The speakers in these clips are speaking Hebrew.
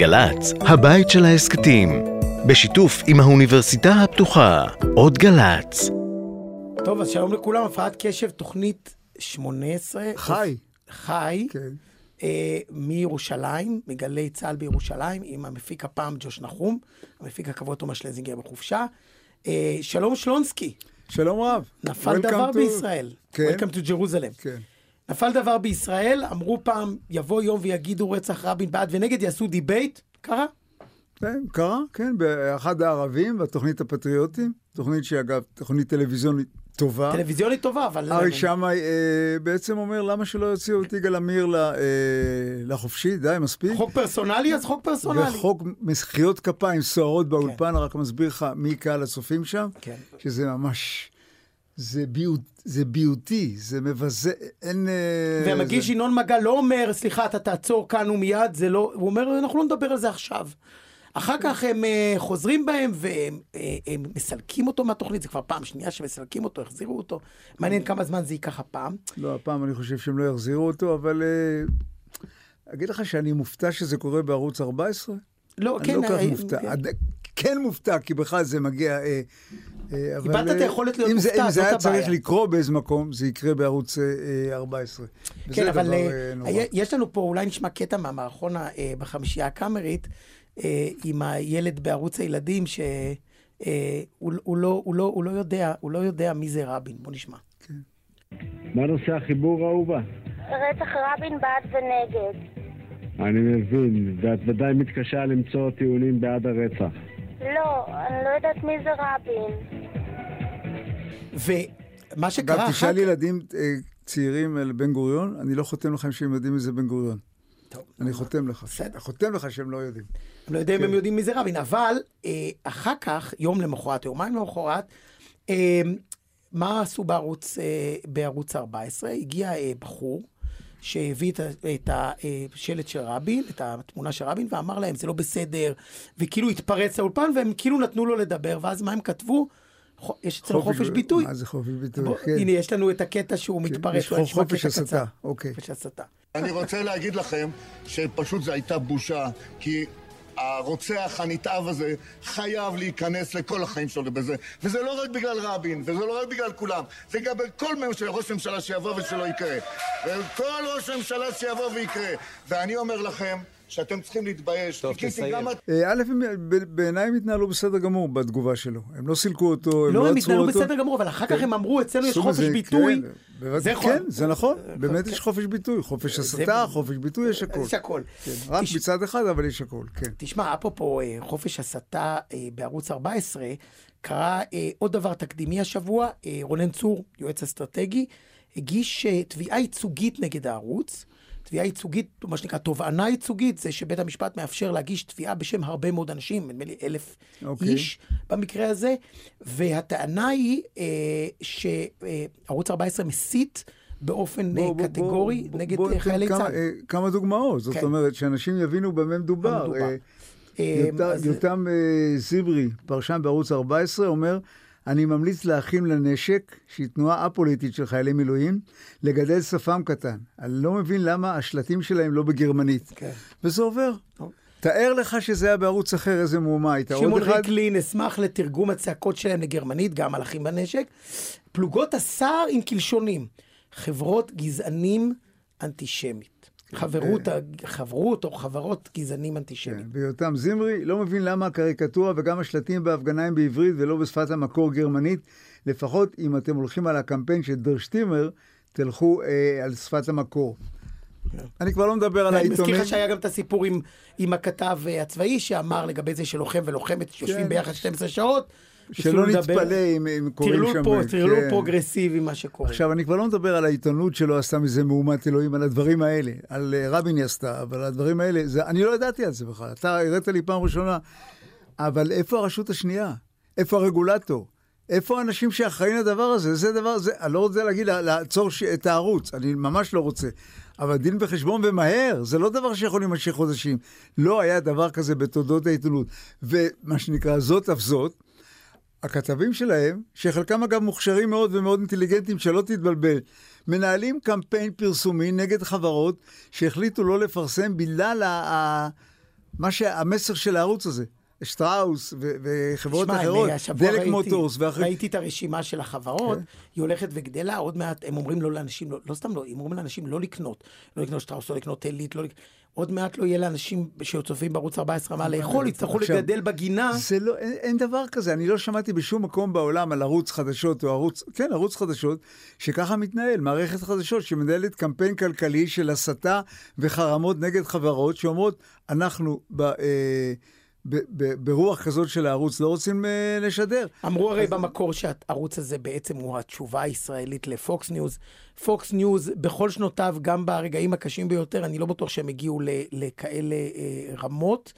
גל"צ, הבית של ההסכתים, בשיתוף עם האוניברסיטה הפתוחה, עוד גל"צ. טוב, אז שלום לכולם, הפרעת קשב, תוכנית 18. חי. חי. כן. אה, מירושלים, מגלי צה"ל בירושלים, עם המפיק הפעם ג'וש נחום, המפיק הקבוע תומש שלזינגר בחופשה. אה, שלום שלונסקי, שלום רב. נפל דבר to- בישראל. כן. Welcome to Jerusalem. כן. נפל דבר בישראל, אמרו פעם, יבוא יום ויגידו רצח רבין בעד ונגד, יעשו debate, קרה? כן, קרה, כן, באחד הערבים, בתוכנית הפטריוטים, תוכנית שאגב, תוכנית טלוויזיונית טובה. טלוויזיונית טובה, אבל... אריק שמאי אה, בעצם אומר, למה שלא יוציאו את יגאל עמיר ל- אה, לחופשי? די, מספיק. חוק פרסונלי, אז חוק פרסונלי. וחוק מחיאות כפיים סוערות באולפן, רק מסביר לך מי קהל הצופים שם, כן. שזה ממש, זה ביוט, זה ביוטי, זה מבזה, אין... אה, והמגיש זה- ינון מגל לא אומר, סליחה, אתה תעצור כאן ומיד, זה לא, הוא אומר, אנחנו לא נדבר על זה עכשיו. אחר כך הם אה, חוזרים בהם והם אה, הם מסלקים אותו מהתוכנית, זה כבר פעם שנייה שמסלקים אותו, החזירו אותו. מעניין כמה זמן זה ייקח הפעם. לא, הפעם אני חושב שהם לא יחזירו אותו, אבל... אה, אגיד לך שאני מופתע שזה קורה בערוץ 14? לא, אני כן, לא כל כך מופתע. כן מופתע, כי בכלל זה מגיע... אה, אה, אבל, איבדת את אה, היכולת להיות אם זה- מופתע, אם זה זאת היה צריך הבעיה. לקרות באיזה מקום, זה יקרה בערוץ אה, 14. וזה כן, אבל אה, אה, יש לנו פה, אולי נשמע קטע מהמערכון אה, בחמישייה הקאמרית, אה, עם הילד בערוץ הילדים, שהוא הוא, הוא לא, לא, לא יודע, הוא לא יודע מי זה רבין. בוא נשמע. מה נושא החיבור אהובה? רצח רבין בעד ונגד. אני מבין, ואת ודאי מתקשה למצוא טיעונים בעד הרצח. לא, אני לא יודעת מי זה רבין. ומה שקרה אגב, אחר תשאל כך... ילדים אה, צעירים על בן גוריון, אני לא חותם לכם שהם יודעים מי זה בן גוריון. טוב, אני חותם לך. בסדר. חותם לך שהם לא יודעים. אני לא יודע אם כן. הם יודעים מי זה רבין, אבל אה, אחר כך, יום למחרת, יומיים למחרת, אה, מה עשו בערוץ, אה, בערוץ 14? הגיע בחור שהביא את, את השלט של רבין, את התמונה של רבין, ואמר להם, זה לא בסדר, וכאילו התפרץ לאולפן, והם כאילו נתנו לו לדבר, ואז מה הם כתבו? יש אצלנו חופש ביטוי. מה זה חופש ביטוי? בוא, כן. הנה, יש לנו את הקטע שהוא מתפרץ. יש חופש הסתה. אוקיי. חופש הסתה. אני רוצה להגיד לכם שפשוט זו הייתה בושה, כי הרוצח הנתעב הזה חייב להיכנס לכל החיים שלו בזה. וזה לא רק בגלל רבין, וזה לא רק בגלל כולם, זה גם כל ממשלה, ראש ממשלה שיבוא ושלא יקרה. וכל ראש ממשלה שיבוא ויקרה. ואני אומר לכם שאתם צריכים להתבייש. טוב, תסיים. אה, א', הם בעיניי הם התנהלו בסדר גמור בתגובה שלו. הם לא סילקו אותו, הם לא, לא הם עצרו התנהלו אותו. בסדר גמור, אבל אחר כך הם אמרו, אצלנו יש חופש מזה- ביטוי. כן, זה כן, נכון. באמת כן. יש חופש ביטוי. חופש זה- הסתה, חופש ביטוי, יש הכל. יש. כן, רק מצד אחד, אבל יש הכל, כן. תשמע, אפרופו אה, חופש הסתה אה, בערוץ 14, קרה אה, עוד דבר תקדימי השבוע, אה, רונן צור, יועץ אסטרטגי, הגיש אה, תביעה ייצוגית נגד הערוץ. תביעה ייצוגית, מה שנקרא תובענה ייצוגית, זה שבית המשפט מאפשר להגיש תביעה בשם הרבה מאוד אנשים, נדמה לי אלף אוקיי. איש במקרה הזה, והטענה היא אה, שערוץ 14 מסית באופן בוא, אה, בוא, בוא, קטגורי בוא, נגד בוא אה, ניתן חיילי כמה- צה"ל. אה, כמה דוגמאות. זאת כן. אומרת, שאנשים יבינו במה מדובר. מדובר. אה, יותם- זיברי, פרשן בערוץ 14, אומר, אני ממליץ לאחים לנשק, שהיא תנועה א-פוליטית של חיילי מילואים, לגדל שפם קטן. אני לא מבין למה השלטים שלהם לא בגרמנית. כן. וזה עובר. טוב. תאר לך שזה היה בערוץ אחר, איזה מהומה הייתה. שמעון ריקלין אשמח לתרגום הצעקות שלהם לגרמנית, גם על אחים בנשק. פלוגות הסער עם קלשונים. חברות גזענים אנטישמית. חברות, ה- חברות או חברות גזענים כן, אנטישמיים. ויותם זמרי לא מבין למה הקריקטורה וגם השלטים בהפגנה הם בעברית ולא בשפת המקור גרמנית. לפחות אם אתם הולכים על הקמפיין של דר שטירמר, תלכו אה, על שפת המקור. אני כבר לא מדבר על ואני מזכיר העיתונים. לך שהיה גם את הסיפור עם, עם הכתב אה, הצבאי, שאמר לגבי זה שלוחם ולוחמת שיושבים כן. ביחד 12 שעות. שלא נתפלא אם, אם קוראים שם... פה, טרלול כן. פרוגרסיבי, מה שקורה. עכשיו, אני כבר לא מדבר על העיתונות שלא עשתה מזה מהומת אלוהים, על הדברים האלה. על אה, רבין היא עשתה, אבל הדברים האלה, זה, אני לא ידעתי על זה בכלל. אתה הראת לי פעם ראשונה. אבל איפה הרשות השנייה? איפה הרגולטור? איפה האנשים שאחראים לדבר הזה? זה דבר, זה, אני לא רוצה להגיד לה- לעצור ש- את הערוץ, אני ממש לא רוצה. אבל דין וחשבון ומהר, זה לא דבר שיכול להימשך חודשים. לא היה דבר כזה בתולדות העיתונות. ומה שנקרא, זאת אף זאת, הכתבים שלהם, שחלקם אגב מוכשרים מאוד ומאוד אינטליגנטים, שלא תתבלבל, מנהלים קמפיין פרסומי נגד חברות שהחליטו לא לפרסם בגלל ה... ה... מה שהמסר של הערוץ הזה. שטראוס ו- וחברות תשמע, אחרות, השבוע דלק ראיתי- מוטורס ואחרים. ראיתי את הרשימה של החברות, כן. היא הולכת וגדלה, עוד מעט הם אומרים לא לאנשים, לא, לא סתם לא, הם אומרים לאנשים לא לקנות, לא לקנות שטראוס, לא לקנות עילית, לא לק... עוד מעט לא יהיה לאנשים שצופים בערוץ 14 מה לאכול, יצטרכו לגדל בגינה. זה לא, אין, אין דבר כזה, אני לא שמעתי בשום מקום בעולם על ערוץ חדשות או ערוץ, כן, ערוץ חדשות, שככה מתנהל, מערכת חדשות שמנהלת קמפיין כלכלי של הסתה וחרמות נגד חברות שאומרות, אנחנו ב, אה, ב, ב, ברוח כזאת של הערוץ לא רוצים אה, לשדר. אמרו הרי במקור שהערוץ הזה בעצם הוא התשובה הישראלית לפוקס ניוז. פוקס ניוז בכל שנותיו, גם ברגעים הקשים ביותר, אני לא בטוח שהם הגיעו ל- לכאלה אה, רמות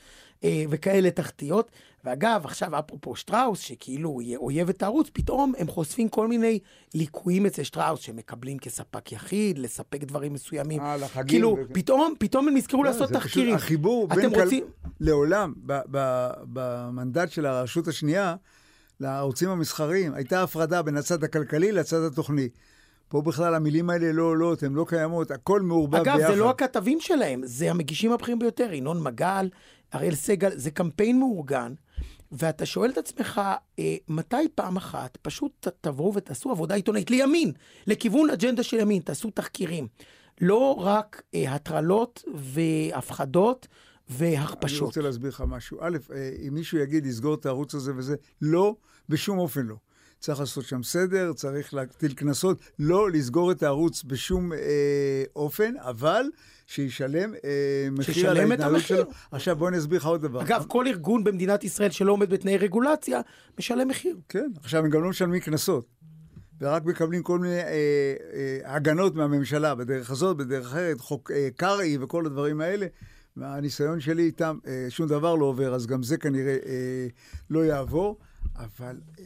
אה, וכאלה תחתיות. ואגב, עכשיו אפרופו שטראוס, שכאילו היא אויבת הערוץ, פתאום הם חושפים כל מיני ליקויים אצל שטראוס, שמקבלים כספק יחיד, לספק דברים מסוימים. אה, לחגים כאילו, ו- פתאום, פתאום הם נזכרו לא, לעשות תחקירים. החיבור אתם בין כל... רוצים... לעולם, במנדט של הרשות השנייה, לערוצים המסחריים, הייתה הפרדה בין הצד הכלכלי לצד התוכני. פה בכלל המילים האלה לא עולות, הן לא קיימות, הכל מעורבב אגב, ביחד. זה לא הכתבים שלהם, זה המגישים הבכירים ביותר, ינון מגל, אריאל סגל, זה קמפיין מאורגן, ואתה שואל את עצמך, אה, מתי פעם אחת פשוט תבואו ותעשו עבודה עיתונאית לימין, לכיוון אג'נדה של ימין, תעשו תחקירים. לא רק אה, הטרלות והפחדות אני והכפשות. רוצה להסביר לך משהו. א', אה, אם מישהו יגיד לסגור את הערוץ הזה וזה, לא, בשום אופן לא. צריך לעשות שם סדר, צריך להטיל קנסות, לא לסגור את הערוץ בשום אה, אופן, אבל שישלם אה, מחיר על את ההתנהלות. שלו. עכשיו בוא אני אסביר לך עוד דבר. אגב, כל ארגון במדינת ישראל שלא עומד בתנאי רגולציה, משלם מחיר. כן, עכשיו הם גם לא משלמים קנסות. ורק מקבלים כל מיני אה, אה, הגנות מהממשלה, בדרך הזאת, בדרך אחרת, חוק אה, קרעי וכל הדברים האלה. מהניסיון שלי איתם, אה, שום דבר לא עובר, אז גם זה כנראה אה, לא יעבור. אבל אה,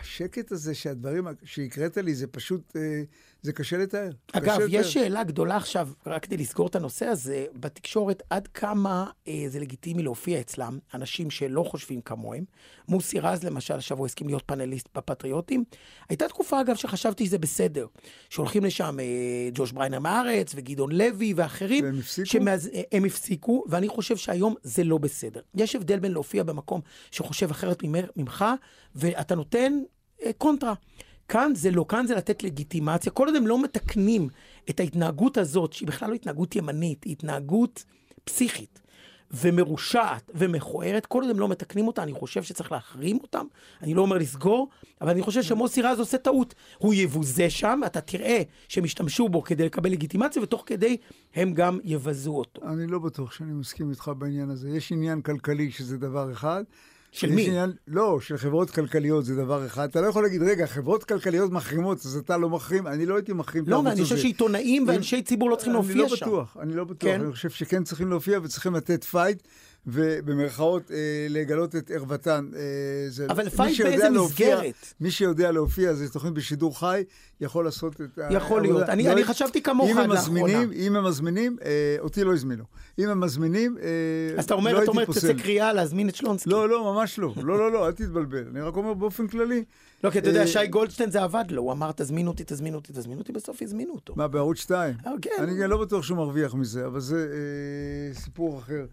השקט הזה שהדברים שהקראת לי, זה פשוט, אה, זה קשה לתאר. אגב, קשה לתאר. יש שאלה גדולה עכשיו, רק כדי לסגור את הנושא הזה, בתקשורת, עד כמה אה, זה לגיטימי להופיע אצלם, אנשים שלא חושבים כמוהם. מוסי רז, למשל, השבוע הסכים להיות פאנליסט בפטריוטים. הייתה תקופה, אגב, שחשבתי שזה בסדר. שהולכים לשם אה, ג'וש בריינר מהארץ, וגדעון לוי ואחרים. והם הפסיקו? שמאז, אה, הם הפסיקו, ואני חושב שהיום זה לא בסדר. יש הבדל בין להופיע במקום שחושב אחרת ממך, ואתה נותן אה, קונטרה. כאן זה לא, כאן זה לתת לגיטימציה. כל עוד הם לא מתקנים את ההתנהגות הזאת, שהיא בכלל לא התנהגות ימנית, היא התנהגות פסיכית ומרושעת ומכוערת, כל עוד הם לא מתקנים אותה, אני חושב שצריך להחרים אותם. אני לא אומר לסגור, אבל אני חושב שמוסי רז עושה טעות. הוא יבוזה שם, אתה תראה שהם ישתמשו בו כדי לקבל לגיטימציה, ותוך כדי הם גם יבזו אותו. אני לא בטוח שאני מסכים איתך בעניין הזה. יש עניין כלכלי שזה דבר אחד. של מי? עניין, לא, של חברות כלכליות זה דבר אחד. אתה לא יכול להגיד, רגע, חברות כלכליות מחרימות, אז אתה לא מחרים? אני לא הייתי מחרים לא, ואני חושב. שעיתונאים ואנשי ציבור לא צריכים להופיע אני לא שם. בטוח, אני לא בטוח. כן? אני חושב שכן צריכים להופיע וצריכים לתת fight, ובמרכאות אה, לגלות את ערוותן. אה, זה- אבל fight באיזה להופיע- מסגרת? מי שיודע להופיע, זה תוכנית בשידור חי, יכול לעשות את ה... יכול להיות. העבודה. אני- לא- אני חשבתי כמוך עד לאחרונה. אם הם מזמינים, אה, אותי לא הזמינו. אם הם מזמינים, אה, אז אתה אומר, לא אתה הייתי אומר, פוסל. תצא קריאה להזמין את שלונסקי. לא, לא, ממש לא. לא, לא, לא, אל תתבלבל. אני רק אומר באופן כללי. לא, כי אתה יודע, אה, שי גולדשטיין זה עבד לו, הוא אמר, תזמינו אותי, תזמינו אותי, תזמינו אותי, בסוף הזמינו אותו. מה, בערוץ 2? אה, כן. אני לא בטוח שהוא מרוויח מזה, אבל זה סיפור אחר.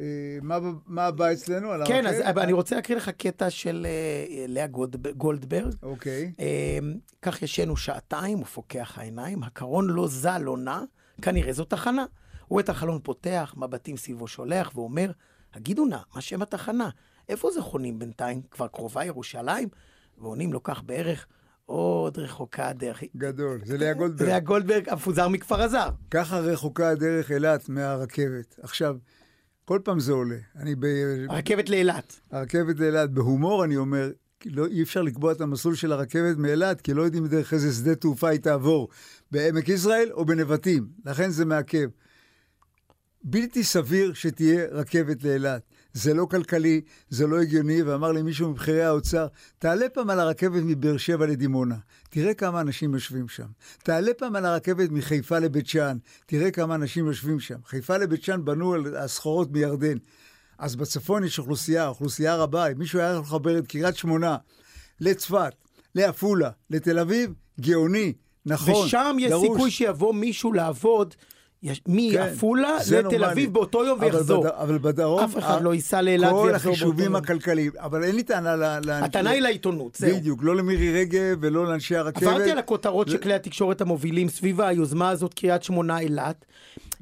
אה, מה, הבא אצלנו? כן, אז אני רוצה להקריא לך קטע של אה, לאה גולדב- גולדברג. אוקיי. אה, כך ישנו שעתיים, הוא פוקח העיניים, הקרון לא זל, לא נע, כנראה זו תחנה. הוא את החלון פותח, מבטים סביבו שולח, ואומר, הגידו נא, מה שם התחנה? איפה זה חונים בינתיים? כבר קרובה ירושלים? ועונים לו כך בערך, עוד רחוקה הדרך. גדול. זה לאה גולדברג. לאה גולדברג, המפוזר מכפר עזר. ככה רחוקה הדרך אילת מהרכבת. עכשיו, כל פעם זה עולה. אני ב... הרכבת לאילת. הרכבת לאילת, בהומור אני אומר, לא, אי אפשר לקבוע את המסלול של הרכבת מאילת, כי לא יודעים דרך איזה שדה תעופה היא תעבור, בעמק יזרעאל או בנבטים, לכן זה מעכב. בלתי סביר שתהיה רכבת לאילת. זה לא כלכלי, זה לא הגיוני, ואמר לי מישהו מבכירי האוצר, תעלה פעם על הרכבת מבאר שבע לדימונה, תראה כמה אנשים יושבים שם. תעלה פעם על הרכבת מחיפה לבית שאן, תראה כמה אנשים יושבים שם. חיפה לבית שאן בנו על הסחורות מירדן. אז בצפון יש אוכלוסייה, אוכלוסייה רבה. אם מישהו היה לחבר את קריית שמונה לצפת, לעפולה, לתל אביב, גאוני, נכון, ושם יש דרוש. סיכוי שיבוא מישהו לעבוד יש- כן, מעפולה זה לתל. אביב באותו יום ויחזור. בד- אבל בדרום... אף אחד ה- לא ייסע לאילת כל ויחזור באותו החישובים יום. הכלכליים. אבל אין לי טענה ל... ל- הטענה היא לעיתונות, זהו. בדיוק, לא למירי רגב ולא לאנשי הרכבת. עברתי על הכותרות זה- שכלי התקשורת המובילים סביב היוזמה הזאת, קריית שמונה אילת.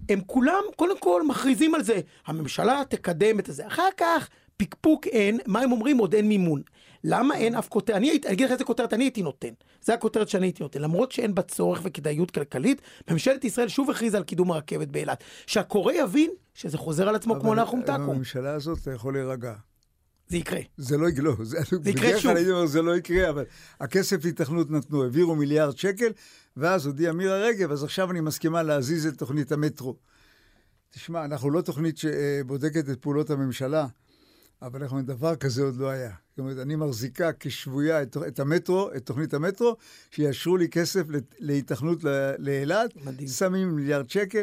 הם כולם, קודם כל, מכריזים על זה. הממשלה תקדם את זה. אחר כך, פקפוק אין, מה הם אומרים? עוד אין מימון. למה אין אף כותרת? אני אגיד לך איזה כותרת אני הייתי נותן. זה הכותרת שאני הייתי נותן. למרות שאין בה צורך וכדאיות כלכלית, ממשלת ישראל שוב הכריזה על קידום הרכבת באילת. שהקורא יבין שזה חוזר על עצמו כמו נחום תקום. בממשלה הזאת אתה יכול להירגע. זה יקרה. זה לא יקרה, לא, זה יקרה בדרך שוב. כלל הייתי אומר, זה לא יקרה, אבל הכסף להתכנות נתנו, העבירו מיליארד שקל, ואז הודיעה מירה רגב, אז עכשיו אני מסכימה להזיז את תוכנית המטרו. תשמע, אנחנו לא תוכנית שבודקת את פעולות הממשלה, אבל אנחנו אומרים, דבר כזה עוד לא היה. זאת אומרת, אני מחזיקה כשבויה את, את המטרו, את תוכנית המטרו, שיאשרו לי כסף להיתכנות לאילת. שמים מיליארד שקל.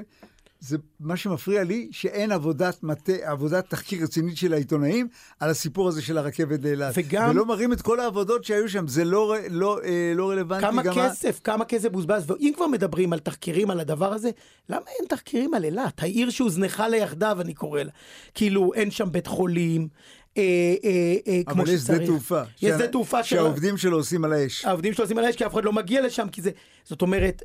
זה מה שמפריע לי, שאין עבודת מטה, עבודת תחקיר רצינית של העיתונאים על הסיפור הזה של הרכבת לאילת. וגם- ולא מראים את כל העבודות שהיו שם, זה לא, לא, אה, לא רלוונטי. כמה גם כסף, כמה כסף בוזבז, ואם כבר מדברים על תחקירים על הדבר הזה, למה אין תחקירים על אילת? העיר שהוזנחה ליחדיו, אני קורא לה. כאילו, אין שם בית חולים, אה, אה, אה, כמו אבל יש שצריך. שדה תעופה. יש שדה תעופה שהעובדים שלו עושים על האש. העובדים שלו עושים על האש, כי אף אחד לא מגיע לשם, כי זה... זאת אומרת,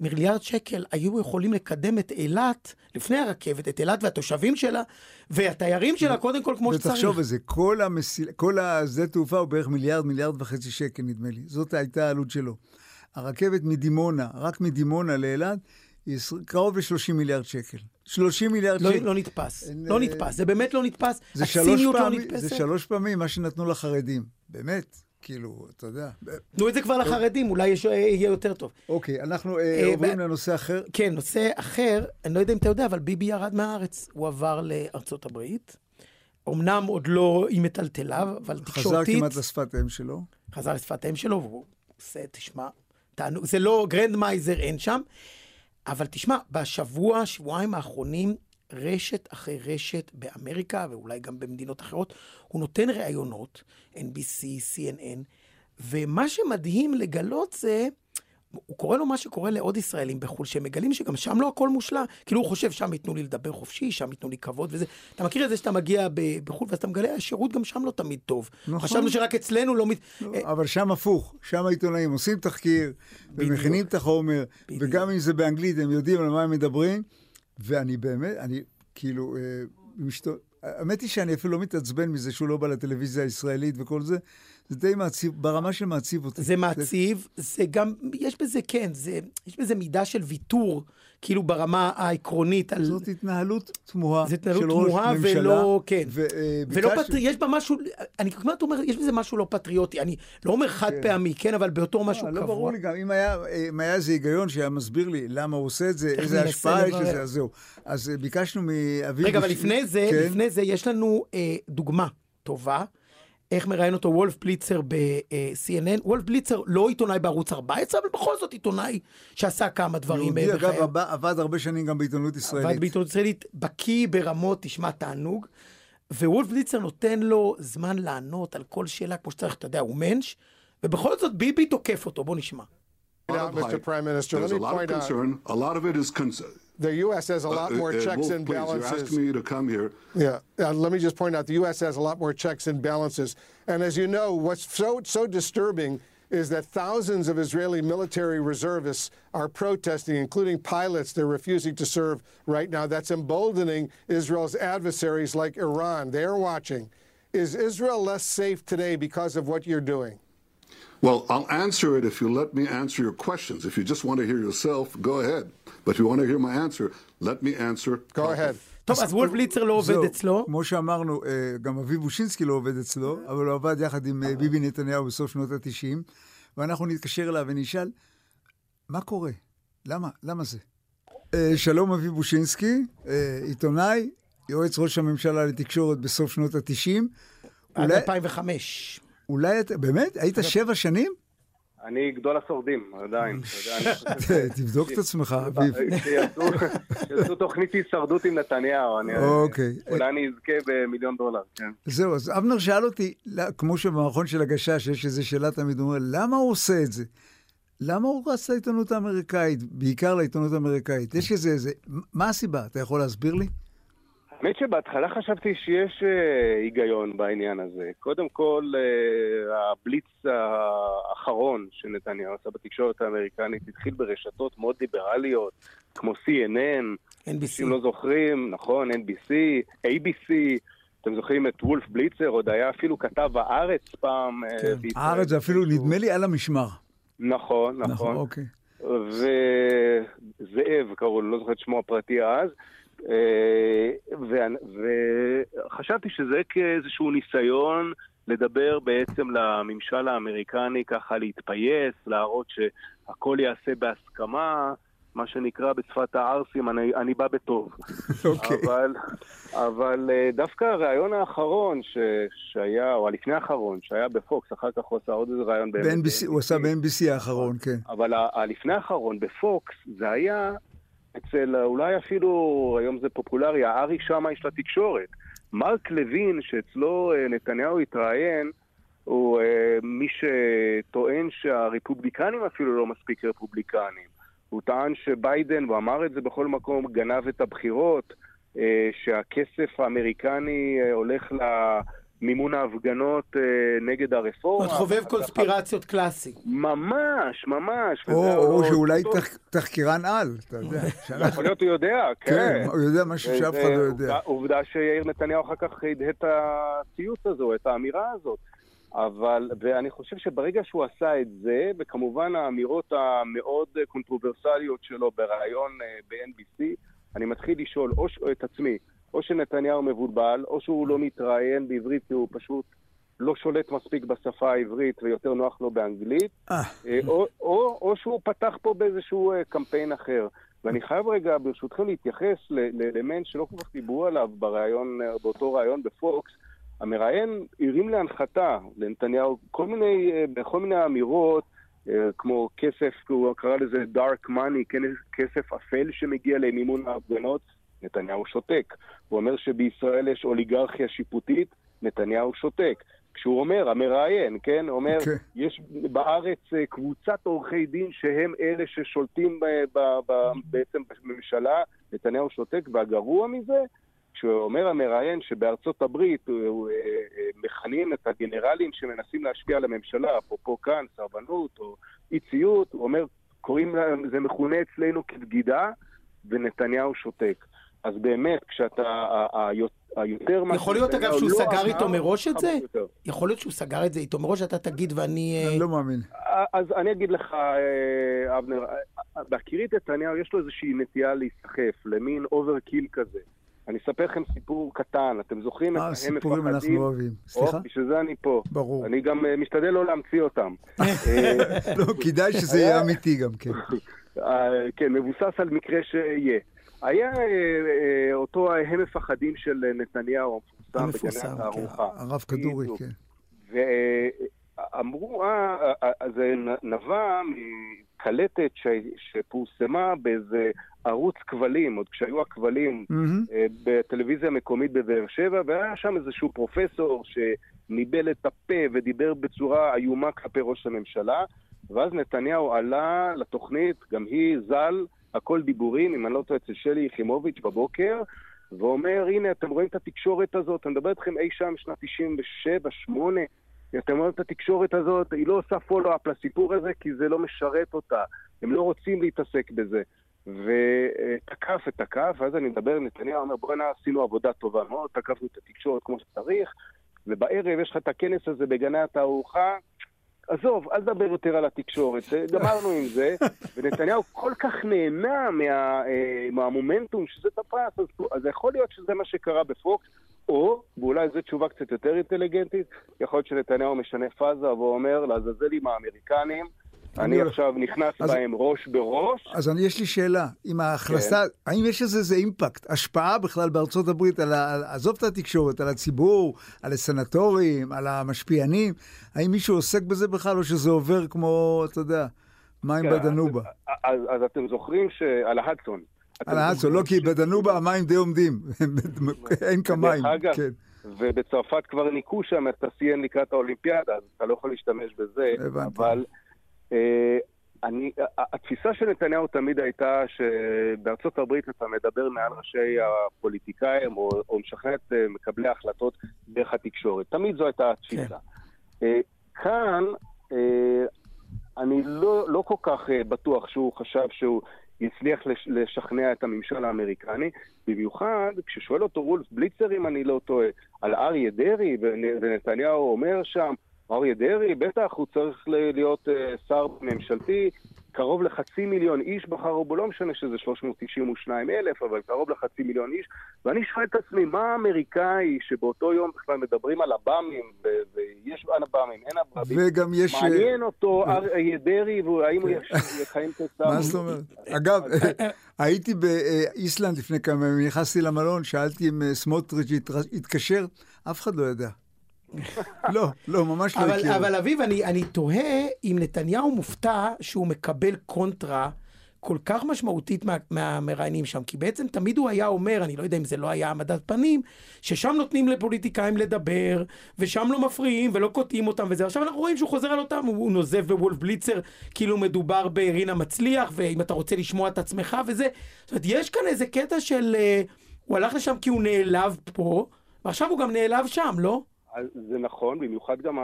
מיליארד שקל היו יכולים לקדם את אילת, לפני הרכבת, את אילת והתושבים שלה, והתיירים שלה, קודם כל כמו שצריך. ותחשוב על זה, כל, המסיל... כל השדה תעופה הוא בערך מיליארד, מיליארד וחצי שקל נדמה לי. זאת הייתה העלות שלו. הרכבת מדימונה, רק מדימונה לאילת, היא קרוב ל-30 מיליארד שקל. 30 מיליארד לא, שקל. לא נתפס, אין, לא אה, נתפס, זה באמת לא נתפס. זה שלוש, הציניות לא נתפסת. זה שלוש פעמים מה שנתנו לחרדים. באמת, כאילו, אתה יודע. תנו את זה כבר לחרדים, אולי יש- יהיה יותר טוב. אוקיי, אנחנו אה, אה, עוברים לנושא אחר. כן, נושא אחר, אני לא יודע אם אתה יודע, אבל ביבי ירד מהארץ. הוא עבר לארצות הברית. אמנם עוד לא עם מטלטליו, אבל חזר תקשורתית... כמעט לשפת אם שלו. חזר לשפת האם שלו, והוא עושה, תשמע, תענוג, זה לא גרנד מייזר, אין שם. אבל תשמע, בשבוע, שבועיים האחרונים, רשת אחרי רשת באמריקה, ואולי גם במדינות אחרות, הוא נותן ראיונות, NBC, CNN, ומה שמדהים לגלות זה, הוא קורא לו מה שקורה לעוד ישראלים בחו"ל, שהם מגלים שגם שם לא הכל מושלם. כאילו הוא חושב, שם ייתנו לי לדבר חופשי, שם ייתנו לי כבוד וזה. אתה מכיר את זה שאתה מגיע בחו"ל, ואז אתה מגלה, השירות גם שם לא תמיד טוב. נכון. חשבנו שרק אצלנו לא... מת... אה, אבל שם הפוך, שם העיתונאים עושים תחקיר, ומכינים את החומר, בדיוק. וגם אם זה באנגלית, הם יודעים על מה הם מדברים, ואני באמת, אני כאילו, אה, משתו... האמת היא שאני אפילו לא מתעצבן מזה שהוא לא בא לטלוויזיה הישראלית וכל זה, זה די מעציב, ברמה שמעציב אותי. זה מעציב, זה גם, יש בזה, כן, זה, יש בזה מידה של ויתור, כאילו ברמה העקרונית על... זאת התנהלות תמוהה זו התנהלות של ראש תמוהה ממשלה. ולא, כן. ו, אה, ולא ביקשתי- פטרי... יש בה משהו, אני כמעט אומר, יש בזה משהו לא פטריוטי. אני לא אומר חד פעמי, כן, אבל באותו משהו אה, קבוע. לא ברור לי גם, אם היה, אם היה איזה היגיון שהיה מסביר לי למה הוא עושה את זה, איזה השפעה יש. לזה, אז זהו. אז אה, ביקשנו מאביב... רגע, אבל בוש- לפני זה, כן? לפני זה, יש לנו אה, דוגמה טובה. איך מראיין אותו וולף בליצר ב-CNN. וולף בליצר לא עיתונאי בערוץ 14, אבל בכל זאת עיתונאי שעשה כמה דברים יהודי, אה, אגב. עבד- הרבה שנים גם בעיתונות ישראלית. עבד בעיתונות ישראלית, בקיא ברמות, תשמע תענוג. ווולף בליצר נותן לו זמן לענות על כל שאלה כמו שצריך, אתה יודע, הוא מענץ', ובכל זאת ביבי תוקף אותו, בוא נשמע. out, of Mr. hype. Prime Minister. There's Let a me lot of point out concern. A lot of it is concern. The U.S. has a uh, lot uh, more uh, checks and please, you're balances. asking me to come here. Yeah, uh, let me just point out the U.S. has a lot more checks and balances. And as you know, what's so so disturbing is that thousands of Israeli military reservists are protesting, including pilots. They're refusing to serve right now. That's emboldening Israel's adversaries like Iran. They're watching. Is Israel less safe today because of what you're doing? Well, I'll answer it if you let me answer your questions. If you just want to hear yourself, go ahead. But if you want to hear my answer, let me answer. Go ahead. טוב, אז וולף בליצר לא עובד אצלו. כמו שאמרנו, אה, גם אביב בושינסקי לא עובד אצלו, אבל הוא עבד יחד עם אה, ביבי נתניהו בסוף שנות ה-90, ואנחנו נתקשר אליו ונשאל, מה קורה? למה? למה זה? אה, שלום אביב בושינסקי, אה, עיתונאי, יועץ ראש הממשלה לתקשורת בסוף שנות ה-90. עד אולי, 2005. אולי אתה, באמת? היית שבע שנים? אני גדול השורדים, עדיין. תבדוק את עצמך, אביב. שיעשו תוכנית הישרדות עם נתניהו, אוקיי. אולי אני אזכה במיליון דולר, כן. זהו, אז אבנר שאל אותי, לא, כמו שבמערכון של הגשש יש איזו שאלה תמיד, הוא אומר, למה הוא עושה את זה? למה הוא רץ לעיתונות האמריקאית, בעיקר לעיתונות האמריקאית? יש איזה, איזה, מה הסיבה? אתה יכול להסביר לי? האמת שבהתחלה חשבתי שיש אה, היגיון בעניין הזה. קודם כל, אה, הבליץ האחרון שנתניהו עשה בתקשורת האמריקנית התחיל ברשתות מאוד ליברליות, כמו CNN, NBC. אם לא זוכרים, נכון, NBC, ABC, אתם זוכרים את וולף בליצר, עוד היה אפילו כתב הארץ פעם. אה, כן. הארץ זה אפילו, נדמה לי, על המשמר. נכון, נכון, נכון. אוקיי. וזאב קראו לו, לא זוכר את שמו הפרטי אז. אה, וחשבתי שזה כאיזשהו ניסיון לדבר בעצם לממשל האמריקני ככה להתפייס, להראות שהכל ייעשה בהסכמה, מה שנקרא בשפת הערסים, אני, אני בא בטוב. אוקיי. אבל, אבל אה, דווקא הרעיון האחרון ש, שהיה, או הלפני האחרון, שהיה בפוקס, אחר כך הוא עשה עוד איזה רעיון ב-NBC, הוא עשה ב-NBC האחרון, כן. אבל הלפני האחרון בפוקס, זה היה אצל אולי אפילו, היום זה פופולרי, הארי שמאי של התקשורת. מרק לוין, שאצלו אה, נתניהו התראיין, הוא אה, מי שטוען שהרפובליקנים אפילו לא מספיק רפובליקנים. הוא טען שביידן, והוא אמר את זה בכל מקום, גנב את הבחירות, אה, שהכסף האמריקני אה, הולך למימון ההפגנות אה, נגד הרפורמה. אומרת, חובב קונספירציות קלאסי. ממש, ממש. או או לא- שאולי. תח- תחקירן על, אתה יודע. שאנחנו- יכול להיות הוא יודע, כן, כן. הוא יודע משהו שאף אחד לא יודע. עובדה- עובדה שיאיר נתניהו אחר כך הדהד את הציוץ הזו, את האמירה הזאת. אבל, ואני חושב שברגע שהוא עשה את זה, וכמובן האמירות המאוד קונטרוברסליות שלו בריאיון אה, ב-NBC, אני מתחיל לשאול או ש- את עצמי, או שנתניהו מבולבל, או שהוא לא מתראיין בעברית כי הוא פשוט לא שולט מספיק בשפה העברית ויותר נוח לו באנגלית, אה, אה, או, או, או שהוא פתח פה באיזשהו אה, קמפיין אחר. ואני חייב רגע, ברשותכם, להתייחס לאלמנט שלא כל כך דיברו עליו בראיון, אה, באותו ראיון בפוקס. המראיין הרים להנחתה לנתניהו כל מיני, בכל מיני אמירות, כמו כסף, הוא קרא לזה dark money, כסף אפל שמגיע למימון ההפגנות, נתניהו שותק. הוא אומר שבישראל יש אוליגרכיה שיפוטית, נתניהו שותק. כשהוא אומר, המראיין, כן, אומר, כן. יש בארץ אה, קבוצת עורכי דין שהם אלה ששולטים ב, ב, ב, בעצם בממשלה, נתניהו שותק, והגרוע מזה, כשהוא אומר המראיין שבארצות הברית אה, אה, מכנים את הגנרלים שמנסים להשפיע על הממשלה, אפרופו כאן, סרבנות או אי ציות, הוא אומר, קוראים להם, זה מכונה אצלנו כבגידה, ונתניהו שותק. אז באמת, כשאתה, היותר... יכול להיות, אגב, שהוא לא סגר איתו מראש את זה? יכול להיות שהוא סגר את זה איתו מראש, אתה תגיד ואני... אה, אני לא מאמין. אז אני אגיד לך, אה, אבנר, אה, בהכירי את נתניהו יש לו איזושהי נטייה להיסחף, למין overkill כזה. אני אספר לכם סיפור קטן, אתם זוכרים את אה, הם סיפורים מפחדים? אנחנו אוהבים. או, סליחה? בשביל זה אני פה. ברור. אני גם אה, משתדל לא להמציא אותם. אה, לא, כדאי שזה היה- יהיה אמיתי גם, כן. אה, כן, מבוסס על מקרה שיהיה. היה אה, אה, אותו הם מפחדים של נתניהו, המפורסם בגני כן. התערוכה. הרב כדורי. כן. ואמרו, אה, זה נבע מקלטת שפורסמה באיזה ערוץ כבלים, עוד כשהיו הכבלים בטלוויזיה המקומית בבאר שבע, והיה שם איזשהו פרופסור שניבל את הפה ודיבר בצורה איומה כלפי ראש הממשלה, ואז נתניהו עלה לתוכנית, גם היא ז"ל, הכל דיבורים, אם אני לא טועה, אצל שלי יחימוביץ' בבוקר, ואומר, הנה, אתם רואים את התקשורת הזאת, אני מדבר איתכם אי שם שנת 97, 8, אתם רואים את התקשורת הזאת, היא לא עושה פולו-אפ לסיפור הזה, כי זה לא משרת אותה. הם לא רוצים להתעסק בזה. ותקף ותקף, ואז אני מדבר עם נתניהו, אומר, בוא'נה, עשינו עבודה טובה מאוד, תקפנו את התקשורת כמו שצריך, ובערב יש לך את הכנס הזה בגני התערוכה, עזוב, אל תדבר יותר על התקשורת, גמרנו עם זה, ונתניהו כל כך נהנה מה, אה, מהמומנטום שזה תפס, אז, אז יכול להיות שזה מה שקרה בפוקס, או, ואולי זו תשובה קצת יותר אינטליגנטית, יכול להיות שנתניהו משנה פאזה ואומר, לעזאזל עם האמריקנים, אני עכשיו נכנס אז- בהם ראש בראש, אז אני, יש לי שאלה, עם ההכנסה, כן. האם יש לזה איזה אימפקט, השפעה בכלל בארצות הברית, על ה, על, עזוב את התקשורת, על הציבור, על הסנטורים, על המשפיענים, האם מישהו עוסק בזה בכלל, או שזה עובר כמו, אתה יודע, מים כן, בדנובה? אז, אז אתם זוכרים שעל ההדסון. על ההדסון, לא, כי בדנובה המים די עומדים, אין אגב, כן, ובצרפת כבר ניקו שם את ה-CN לקראת האולימפיאדה, אז אתה לא יכול להשתמש בזה. הבנתי. אבל אני, התפיסה של נתניהו תמיד הייתה שבארצות הברית אתה מדבר מעל ראשי הפוליטיקאים או, או משכנע את אה, מקבלי ההחלטות דרך התקשורת. תמיד זו הייתה התפיסה. כן. כאן אני לא, לא כל כך בטוח שהוא חשב שהוא יצליח לשכנע את הממשל האמריקני, במיוחד כששואל אותו רולף בליצר, אם אני לא טועה, על אריה דרעי, ונתניהו אומר שם, אריה דרעי, בטח, הוא צריך להיות uh, שר ממשלתי, קרוב לחצי מיליון איש בחרו בו, לא משנה שזה 392 אלף, אבל קרוב לחצי מיליון איש, ואני שואל את עצמי, מה האמריקאי שבאותו יום בכלל מדברים על עב"מים, ויש עב"מים, אין עב"מים, וגם יש... אה, מעניין אותו אריה דרעי, והאם הוא יכהן כשר. מה זאת אומרת? אגב, הייתי באיסלנד לפני כמה ימים, נכנסתי למלון, שאלתי אם אה, סמוטריץ' התקשר, אף אחד לא ידע. לא, לא, ממש לא הכירו. אבל אביב, אני, אני תוהה אם נתניהו מופתע שהוא מקבל קונטרה כל כך משמעותית מה, מהמראיינים שם, כי בעצם תמיד הוא היה אומר, אני לא יודע אם זה לא היה העמדת פנים, ששם נותנים לפוליטיקאים לדבר, ושם לא מפריעים ולא קוטעים אותם וזה. עכשיו אנחנו רואים שהוא חוזר על אותם, הוא נוזף בוולף בליצר, כאילו מדובר ברינה מצליח, ואם אתה רוצה לשמוע את עצמך וזה. זאת אומרת, יש כאן איזה קטע של... אה, הוא הלך לשם כי הוא נעלב פה, ועכשיו הוא גם נעלב שם, לא? זה נכון, במיוחד גם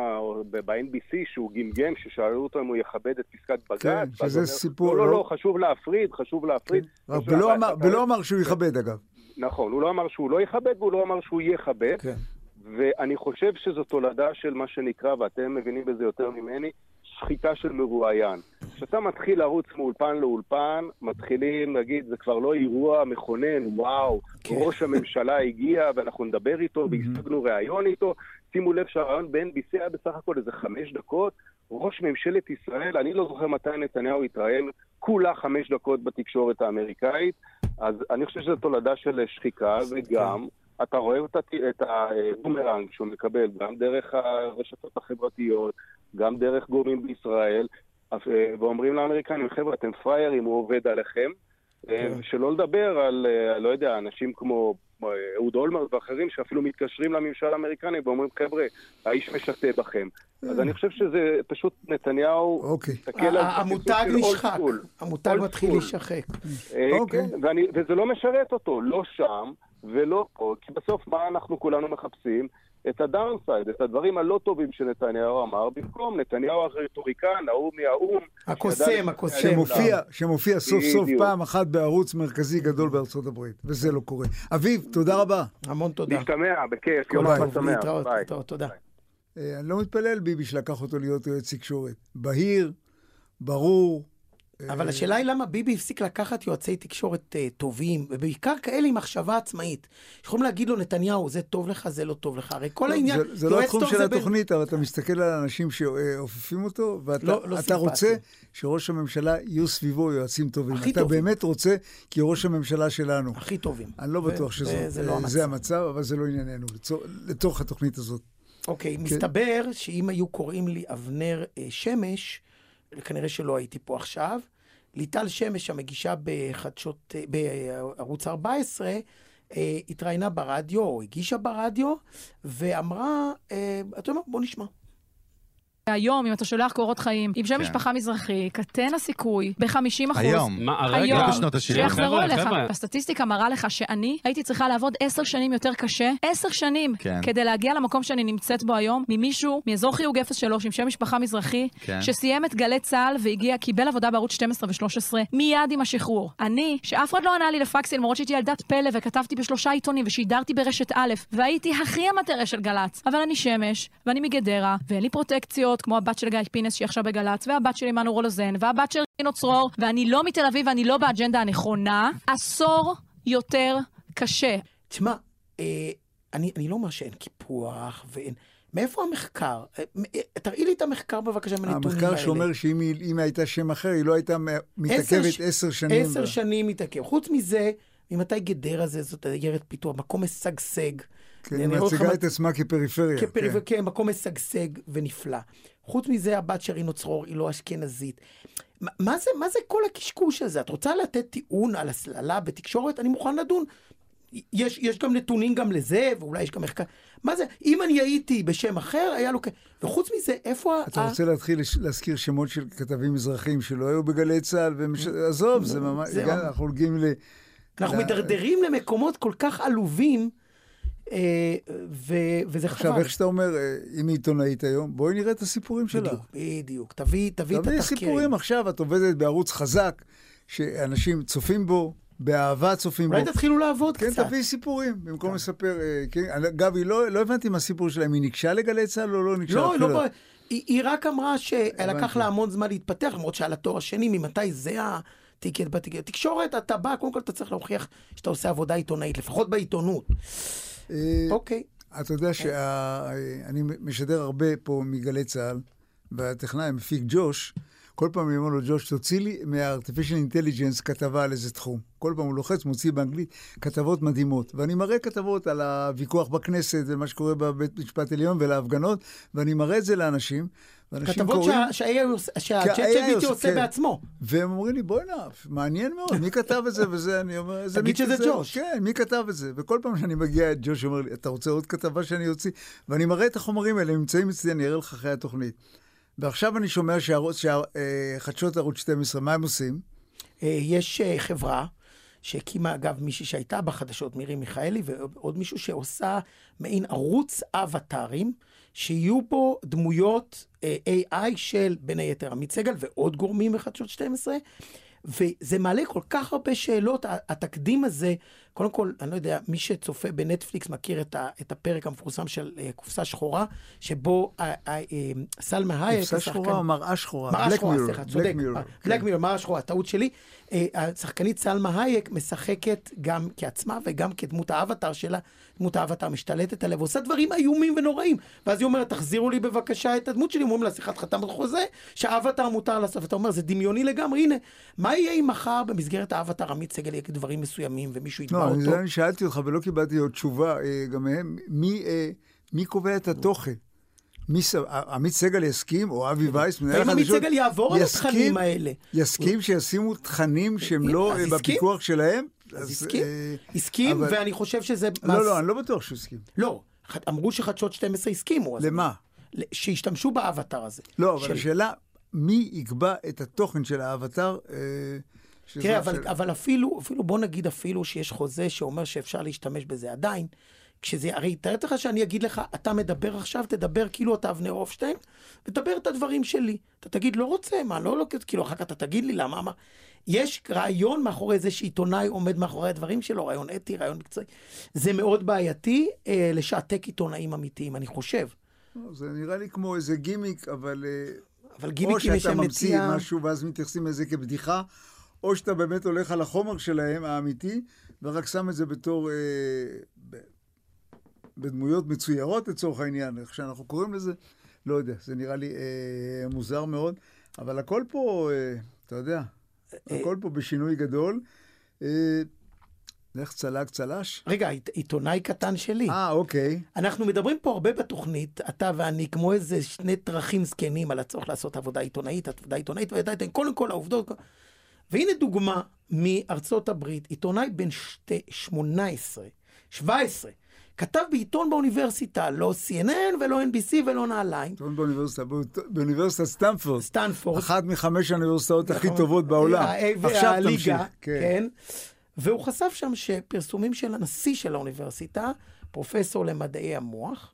ב-NBC שהוא גמגם, ששאלו אותו אם הוא יכבד את פסקת בג"ץ. כן, שזה אומר, סיפור... לא, לא, לא, חשוב להפריד, חשוב להפריד. כן. ולא אמר, ולא אמר שהוא יכבד, אגב. נכון, הוא לא אמר שהוא לא יכבד, והוא לא אמר שהוא יכבד. כן. ואני חושב שזו תולדה של מה שנקרא, ואתם מבינים בזה יותר ממני, שחיטה של מרואיין. כשאתה מתחיל לרוץ מאולפן לאולפן, מתחילים להגיד, זה כבר לא אירוע מכונן, וואו, כן. ראש הממשלה הגיע ואנחנו נדבר איתו והשגנו ראיון איתו. שימו לב שהראיון ב-NBC היה בסך הכל איזה חמש דקות. ראש ממשלת ישראל, אני לא זוכר מתי נתניהו התראיין, כולה חמש דקות בתקשורת האמריקאית. אז אני חושב שזו תולדה של שחיקה, וגם... אתה רואה את הבומרנג שהוא מקבל גם דרך הרשתות החברתיות, גם דרך גורמים בישראל, אה, ואומרים לאמריקנים, חבר'ה, אתם פריירים, הוא עובד עליכם. אה, כן. שלא לדבר על, אה, לא יודע, אנשים כמו אהוד אולמרט ואחרים שאפילו מתקשרים לממשל האמריקני ואומרים, חבר'ה, האיש משתה בכם. אז אני חושב שזה פשוט נתניהו... אוקיי. המותג נשחק, המותג מתחיל להישחק. אוקיי. וזה לא משרת אותו, לא שם ולא פה, כי בסוף מה אנחנו כולנו מחפשים? את הדאונסייד, את הדברים הלא טובים שנתניהו אמר, במקום נתניהו הרטוריקן, ההוא מהאו"ם. הקוסם, הקוסם. שמופיע, שמופיע סוף סוף פעם אחת בערוץ מרכזי גדול בארצות הברית, וזה לא קורה. אביב, תודה רבה. המון תודה. נשתמע, בכיף, יום אחד שמח. להתראות, תודה. אה, אני לא מתפלל ביבי שלקח אותו להיות יועץ תקשורת. בהיר, ברור, אבל אה, השאלה היא למה ביבי הפסיק לקחת יועצי תקשורת uh, טובים, ובעיקר כאלה עם מחשבה עצמאית. יכולים להגיד לו, נתניהו, זה טוב לך, זה לא טוב לך. הרי כל העניין... זה, זה לא התחום של התוכנית, בין... אבל אתה מסתכל על האנשים שאופפים אותו, ואתה לא, לא רוצה שראש הממשלה יהיו סביבו יועצים טובים. אתה טובים. באמת רוצה, כי ראש הממשלה שלנו. הכי טובים. אני לא בטוח שזה לא המצב. המצב, אבל זה לא ענייננו, לתוך התוכנית הזאת. אוקיי, כן. מסתבר שאם היו קוראים לי אבנר אה, שמש, כנראה שלא הייתי פה עכשיו. ליטל שמש, המגישה בחדשות, בערוץ 14, אה, התראיינה ברדיו, או הגישה ברדיו, ואמרה, אה, אתה יודע מה, בוא נשמע. היום, אם אתה שולח קורות חיים, עם שם כן. משפחה מזרחי, קטן הסיכוי ב-50 אחוז. היום, מה, הרגע? לא בשנות ה-70. שיחזרו אליך. הסטטיסטיקה מראה לך שאני הייתי צריכה לעבוד עשר שנים יותר קשה, עשר שנים, כן. כדי להגיע למקום שאני נמצאת בו היום, ממישהו מאזור חיוג 03 עם שם משפחה מזרחי, כן. שסיים את גלי צה"ל והגיע, קיבל עבודה בערוץ 12 ו-13, מיד עם השחרור. אני, שאף אחד לא ענה לי לפקסים, למרות שהייתי ילדת פלא וכתבתי בשלושה עיתונים ושידרתי ברשת א', והייתי הכי המטרה של גל"צ. אבל אני שמש, ואני מגדרה, ואין לי פרוטקציות, גדולות, כמו הבת של גיא פינס שהיא עכשיו בגל"צ, והבת של עמנו רולוזן, והבת של רינו צרור, ואני לא מתל אביב ואני לא באג'נדה הנכונה, עשור יותר קשה. תשמע, אה, אני, אני לא אומר שאין קיפוח ואין... מאיפה המחקר? אה, אה, תראי לי את המחקר בבקשה מהנתונים האלה. המחקר שאומר שאם היא, הייתה שם אחר, היא לא הייתה מתעכבת עשר שנים. עשר. שנים מתעכב. חוץ מזה, ממתי גדרה זה, זאת עיירת פיתוח, מקום משגשג. כן, היא מציגה את עצמה כפריפריה. כפריפריה, כן. כן, מקום משגשג ונפלא. חוץ מזה, הבת של רינו צרור היא לא אשכנזית. מה זה, מה זה כל הקשקוש הזה? את רוצה לתת טיעון על הסללה בתקשורת? אני מוכן לדון. יש, יש גם נתונים גם לזה, ואולי יש גם מחקר. מה זה, אם אני הייתי בשם אחר, היה לו... וחוץ מזה, איפה... אתה ה... רוצה להתחיל להזכיר שמות של כתבים מזרחים שלא היו בגלי צה"ל, ומש... עזוב, זה ממש... זה הגע, אנחנו הולכים ל... אנחנו ל... מידרדרים למקומות כל כך עלובים. אה, ו- וזה חבל. עכשיו, איך שאתה אומר, אה, אם היא עיתונאית היום, בואי נראה את הסיפורים שלה. בדיוק, בדיוק. תביא, תביא את התחקירים. תביא סיפורים עכשיו, את עובדת בערוץ חזק, שאנשים צופים בו, באהבה צופים בו. אולי תתחילו לעבוד כן, קצת. כן, תביאי סיפורים, במקום כן. לספר. אה, כן. אגב, לא, לא הבנתי מה הסיפור שלהם, היא ניגשה לגלי צה"ל או לא ניגשה? לא, לא, היא, היא רק אמרה שלקח לה המון זמן להתפתח, למרות שהיה לה תואר שני, ממתי זה בתקשורת. תקשורת, אתה בא, קודם כל אתה צריך להוכיח שאתה עושה עבודה עיתונאית, לפחות בעיתונות. אה, אוקיי. אתה יודע שאני משדר הרבה פה מגלי צה"ל, והטכנאי, מפיק ג'וש, כל פעם אני אומר לו, ג'וש, תוציא לי מה-artificial intelligence כתבה על איזה תחום. כל פעם הוא לוחץ, מוציא באנגלית כתבות מדהימות. ואני מראה כתבות על הוויכוח בכנסת ומה שקורה בבית משפט עליון ולהפגנות, ואני מראה את זה לאנשים. כתבות שהצ'אט GPT עושה כן. בעצמו. והם אומרים לי, בוא'נה, מעניין מאוד, מי כתב את זה וזה, אני אומר, תגיד שזה ג'וש. כן, מי כתב את זה? וכל פעם שאני מגיע, ג'וש אומר לי, אתה רוצה עוד כתבה שאני אוציא? ואני מראה את החומרים האלה, הם נמצאים אצלי, אני אראה לך אחרי התוכנית. ועכשיו אני שומע שחדשות ערוץ 12, מה הם עושים? אה, יש אה, חברה שהקימה, אגב, מישהי שהייתה בחדשות, מירי מיכאלי, ועוד מישהו שעושה מעין ערוץ אבטארים, שיהיו בו דמויות אה, AI של, בין היתר, עמית סגל ועוד גורמים מחדשות 12, וזה מעלה כל כך הרבה שאלות, התקדים הזה, קודם כל, אני לא יודע, מי שצופה בנטפליקס מכיר את, ה, את הפרק המפורסם של uh, קופסה שחורה, שבו uh, uh, uh, סלמה הייק, קופסה שחורה או מראה שחורה? מראה שחורה, סליחה, צודק. בלק מירור, מראה שחורה, טעות שלי. Uh, השחקנית סלמה הייק משחקת גם כעצמה וגם כדמות האבטר שלה, דמות האבטר משתלטת עליה ועושה דברים איומים ונוראים. ואז היא אומרת, תחזירו לי בבקשה את הדמות שלי, אומרים לה, שיחת חתם חוזה, שהאבטר מותר לעשות. ואתה אומר, זה דמיוני לגמרי, הנה, מה יהיה אם מחר במסגרת האבטר עמית סגל יגיד דברים מסוימים ומישהו יתבע לא, אותו? אני שאלתי אותך ולא קיבלתי עוד תשובה, אה, גם מהם, מי, אה, מי קובע את התוכן? מי, עמית סגל יסכים, או אבי וייס, מנהל החדשות, עמית סגל יעבור על התכנים האלה. יסכים שישימו תכנים שהם לא בפיקוח שלהם? אז הסכים, הסכים, ואני חושב שזה... לא, לא, אני לא בטוח שהוא הסכים. לא, אמרו שחדשות 12 הסכימו. למה? שישתמשו באבטר הזה. לא, אבל השאלה, מי יקבע את התוכן של האבטר? אה, תראה, אבל, של... אבל אפילו, אפילו, בוא נגיד אפילו שיש חוזה שאומר שאפשר להשתמש בזה עדיין, כשזה, הרי תאר לך שאני אגיד לך, אתה מדבר עכשיו, תדבר כאילו אתה אבנר הופשטיין, ותדבר את הדברים שלי. אתה תגיד, לא רוצה, מה, לא, לא, כאילו, אחר כך אתה תגיד לי למה, מה. יש רעיון מאחורי זה שעיתונאי עומד מאחורי הדברים שלו, רעיון אתי, רעיון מקצועי. זה מאוד בעייתי אה, לשעתק עיתונאים אמיתיים, אני חושב. לא, זה נראה לי כמו איזה גימיק, אבל... אה, אבל גימיקים יש להם מציע... או שאתה ממציא משהו ואז מתייחסים לזה כבדיחה, או שאתה באמת הולך על החומר שלהם, האמיתי, ורק שם את זה בתור... אה, ב, בדמויות מצוירות לצורך העניין, איך שאנחנו קוראים לזה, לא יודע, זה נראה לי אה, מוזר מאוד, אבל הכל פה, אה, אתה יודע, אה, הכל פה בשינוי גדול. אה, לך צלג צל"ש? רגע, עיתונאי קטן שלי. אה, אוקיי. אנחנו מדברים פה הרבה בתוכנית, אתה ואני, כמו איזה שני טרחים זקנים על הצורך לעשות עבודה עיתונאית, עבודה עיתונאית, ועדיין, קודם כל העובדות. והנה דוגמה מארצות הברית, עיתונאי בן 18, 17, כתב בעיתון באוניברסיטה, לא CNN ולא NBC ולא נעליים. עיתון באוניברסיטה, באוניברסיטת סטנפורד. סטנפורד. אחת מחמש האוניברסיטאות הכי נכון. טובות בעולם. עכשיו תמשיך. כן. כן. והוא חשף שם שפרסומים של הנשיא של האוניברסיטה, פרופסור למדעי המוח,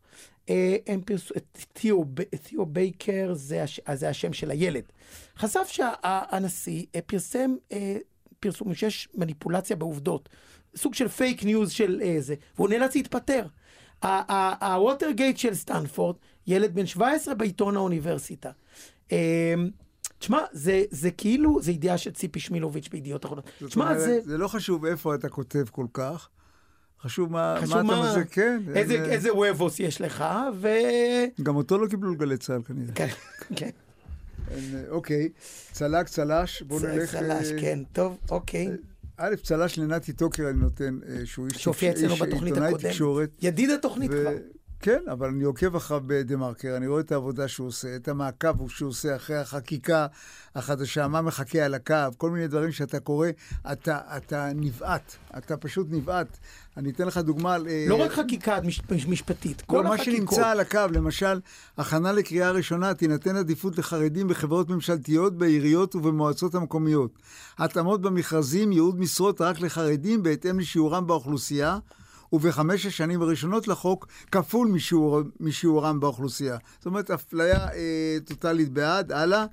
אה, הם פרסו... תיאו, תיאו בייקר זה, הש... זה השם של הילד. חשף שהנשיא אה, פרסם אה, פרסומים שיש מניפולציה בעובדות. סוג של פייק ניוז של איזה, והוא נאלץ להתפטר. הווטרגייט של סטנפורד, ילד בן 17 בעיתון האוניברסיטה. תשמע, זה, זה כאילו, זה ידיעה של ציפי שמילוביץ' בידיעות אחרונות. תשמע, זה... זה לא חשוב איפה אתה כותב כל כך. חשוב מה, חשוב מה, מה אתה מזה, כן. איזה, איזה... איזה וובוס יש לך, ו... גם אותו לא קיבלו לגלי צה"ל כנראה. כן, כן. אוקיי, צלק, צל"ש, בוא נלך... צל"ש, כן, טוב, אוקיי. א', צל"ש לנתי טוקר אני נותן, שהוא איש הקודמת. תקשורת. ידיד התוכנית כבר. כן, אבל אני עוקב אחריו בדה-מרקר, אני רואה את העבודה שהוא עושה, את המעקב שהוא עושה אחרי החקיקה החדשה, מה מחכה על הקו, כל מיני דברים שאתה קורא, אתה, אתה נבעט, אתה פשוט נבעט. אני אתן לך דוגמה... אה, לא רק חקיקה מש, משפטית, כל לא, החקיקות. מה שנמצא על הקו, למשל, הכנה לקריאה ראשונה, תינתן עדיפות לחרדים בחברות ממשלתיות, בעיריות ובמועצות המקומיות. התאמות במכרזים, ייעוד משרות רק לחרדים בהתאם לשיעורם באוכלוסייה. ובחמש השנים הראשונות לחוק כפול משיעור, משיעורם באוכלוסייה. זאת אומרת, אפליה אה, טוטאלית בעד, הלאה.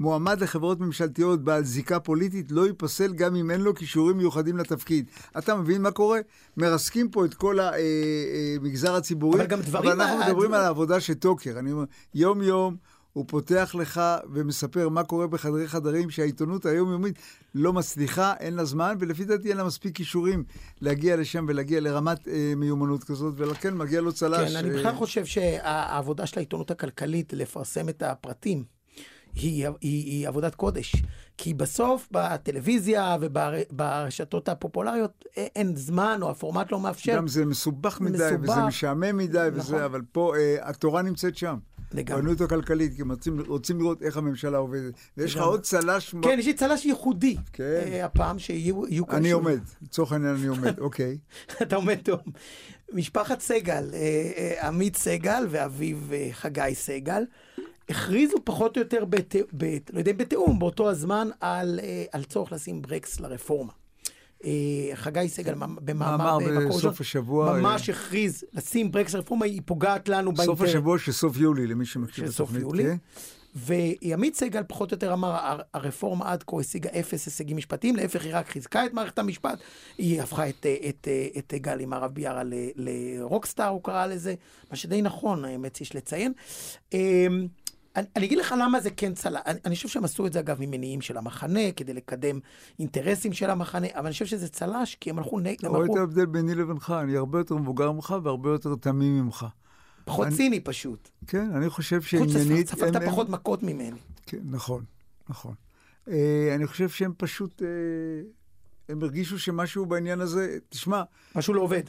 מועמד לחברות ממשלתיות בעל זיקה פוליטית לא ייפסל גם אם אין לו כישורים מיוחדים לתפקיד. אתה מבין מה קורה? מרסקים פה את כל המגזר אה, אה, הציבורי, אבל גם דברים... אבל אנחנו מדברים על העבודה של טוקר. אני אומר, יום-יום הוא פותח לך ומספר מה קורה בחדרי חדרים, שהעיתונות היומיומית לא מצליחה, אין לה זמן, ולפי דעתי אין לה מספיק כישורים להגיע לשם ולהגיע לרמת אה, מיומנות כזאת, ולכן מגיע לו צל"ש. כן, אני בכלל אה... חושב שהעבודה של העיתונות הכלכלית לפרסם את הפרטים, היא, היא, היא עבודת קודש. כי בסוף בטלוויזיה וברשתות הפופולריות אין זמן או הפורמט לא מאפשר. גם זה מסובך מדי מסובך. וזה משעמם מדי נכון. וזה, אבל פה אה, התורה נמצאת שם. לגמרי. בענות הכלכלית, כי הם רוצים, רוצים לראות איך הממשלה עובדת. ויש לך עוד צל"ש... כן, יש לי צל"ש ייחודי. כן. אה, הפעם שיהיו כאן... אני. עומד, לצורך העניין אני עומד, אוקיי. אתה עומד טוב. משפחת סגל, אה, אה, עמית סגל ואביו חגי סגל, הכריזו פחות או יותר, בת, בת, לא יודע בתיאום, באותו הזמן, על, על צורך לשים ברקס לרפורמה. אה, חגי סגל במאמר בסוף השבוע ממש הכריז לשים ברקס לרפורמה, היא פוגעת לנו באינטרנט. סוף השבוע של סוף יולי, למי שמכיר את התוכנית. כן. ועמית סגל פחות או יותר אמר, הרפורמה עד כה השיגה אפס הישגים משפטיים, להפך היא רק חיזקה את מערכת המשפט, היא הפכה את, את, את, את גל עם הרב ביארה לרוקסטאר, הוא קרא לזה, מה שדי נכון, האמת יש לציין. אני, אני אגיד לך למה זה כן צלח. אני, אני חושב שהם עשו את זה, אגב, ממניעים של המחנה, כדי לקדם אינטרסים של המחנה, אבל אני חושב שזה צל"ש, כי הם הלכו נגד... אתה רואה את ההבדל ביני לבינך, אני הרבה יותר מבוגר ממך והרבה יותר תמים ממך. פחות אני... ציני פשוט. כן, אני חושב שעניינית... חוץ ספגת פחות מכות ממני. כן, נכון, נכון. Uh, אני חושב שהם פשוט... Uh, הם הרגישו שמשהו בעניין הזה... תשמע... משהו לא עובד.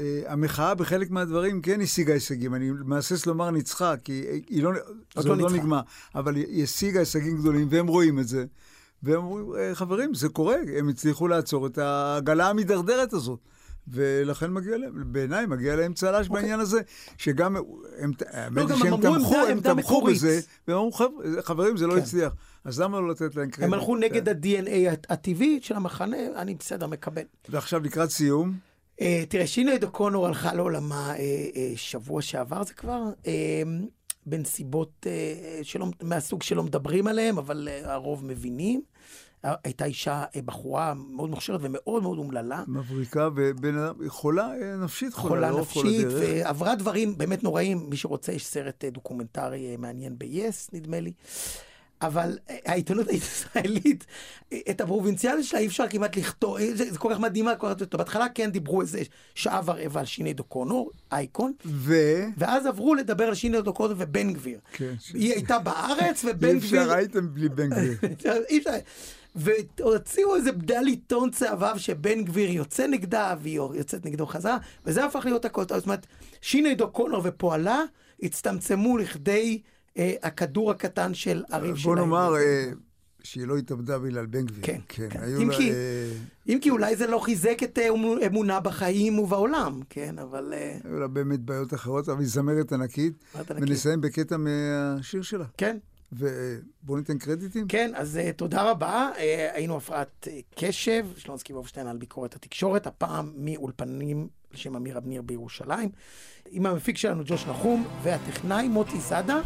אה, המחאה בחלק מהדברים כן השיגה הישגים. אני מהסס לומר ניצחה, כי היא לא, זה עוד לא נגמר, אבל היא השיגה הישגים גדולים, והם רואים את זה. והם אומרים, אה, חברים, זה קורה, הם הצליחו לעצור את העגלה המידרדרת הזאת. ולכן מגיע להם, בעיניי מגיע להם צל"ש okay. אוקיי. בעניין הזה, שגם הם, לא, גם שהם תמכו, הם, הם תמכו בזה, והם אמרו, חברים, זה לא כן. הצליח. אז למה לא לתת להם קרדיט? הם הלכו נגד כן. ה-DNA הטבעי של המחנה, אני בסדר, מקבל. ועכשיו לקראת סיום. אה, תראה, שינייד או'קונור הלכה לעולמה אה, אה, שבוע שעבר זה כבר, בנסיבות שלא, מהסוג שלא מדברים עליהם, אבל הרוב מבינים. הייתה אישה, בחורה מאוד מוכשרת ומאוד מאוד אומללה. מבריקה, וחולה נפשית, חולה, חולה לא נפשית, ועברה דברים באמת נוראים. מי שרוצה, יש סרט דוקומנטרי מעניין ב-yes, נדמה לי. אבל העיתונות הישראלית, את הפרובינציאליות שלה אי אפשר כמעט לכתוב, זה, זה כל כך מדהימה, כל כך טוב. בהתחלה כן דיברו איזה שעה ורבע על שיני דוקונור, אייקון, ו... ואז עברו לדבר על שיני דוקונור ובן גביר. כן. היא הייתה בארץ ובן גביר... אי אפשר הייתם בלי בן גביר. אי אפשר. והוציאו איזה בדל עיתון צהבב שבן גביר יוצא נגדה והיא יוצאת נגדו חזרה, וזה הפך להיות הכל. זאת אומרת, שיני דוקונור ופועלה הצטמצמו לכדי... אה, הכדור הקטן של הריב שלהם. בוא נאמר אה, שהיא לא התאבדה בגלל בן גביר. כן, כן. כן. אם, לה, כי, אה... אם כי אולי זה לא חיזק את אה, אמונה בחיים ובעולם, כן, אבל... אה, היו לה באמת בעיות אחרות, אבל היא זמרת ענקית. ונסיים בקטע מהשיר שלה. כן. ובואו ניתן קרדיטים. כן, אז uh, תודה רבה. Uh, היינו הפרעת uh, קשב, שלונסקי וובשטיין על ביקורת התקשורת, הפעם מאולפנים על שם אמיר אבניר בירושלים. עם המפיק שלנו ג'וש נחום והטכנאי מוטי זאדה.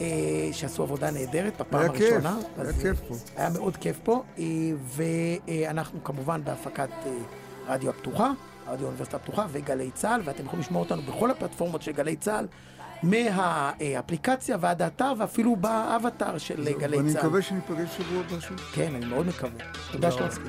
אה, שעשו עבודה נהדרת בפעם היה הראשונה. כיף, היה כיף פה. היה מאוד כיף פה, אה, ואנחנו כמובן בהפקת אה, רדיו הפתוחה, רדיו האוניברסיטה הפתוחה וגלי צה"ל, ואתם יכולים לשמוע אותנו בכל הפלטפורמות של גלי צה"ל. מהאפליקציה ועד האתר, ואפילו באבטר של גלי צה"ל. ואני מקווה שניפגש שבוע הבא כן, אני מאוד מקווה. תודה שלונסקי.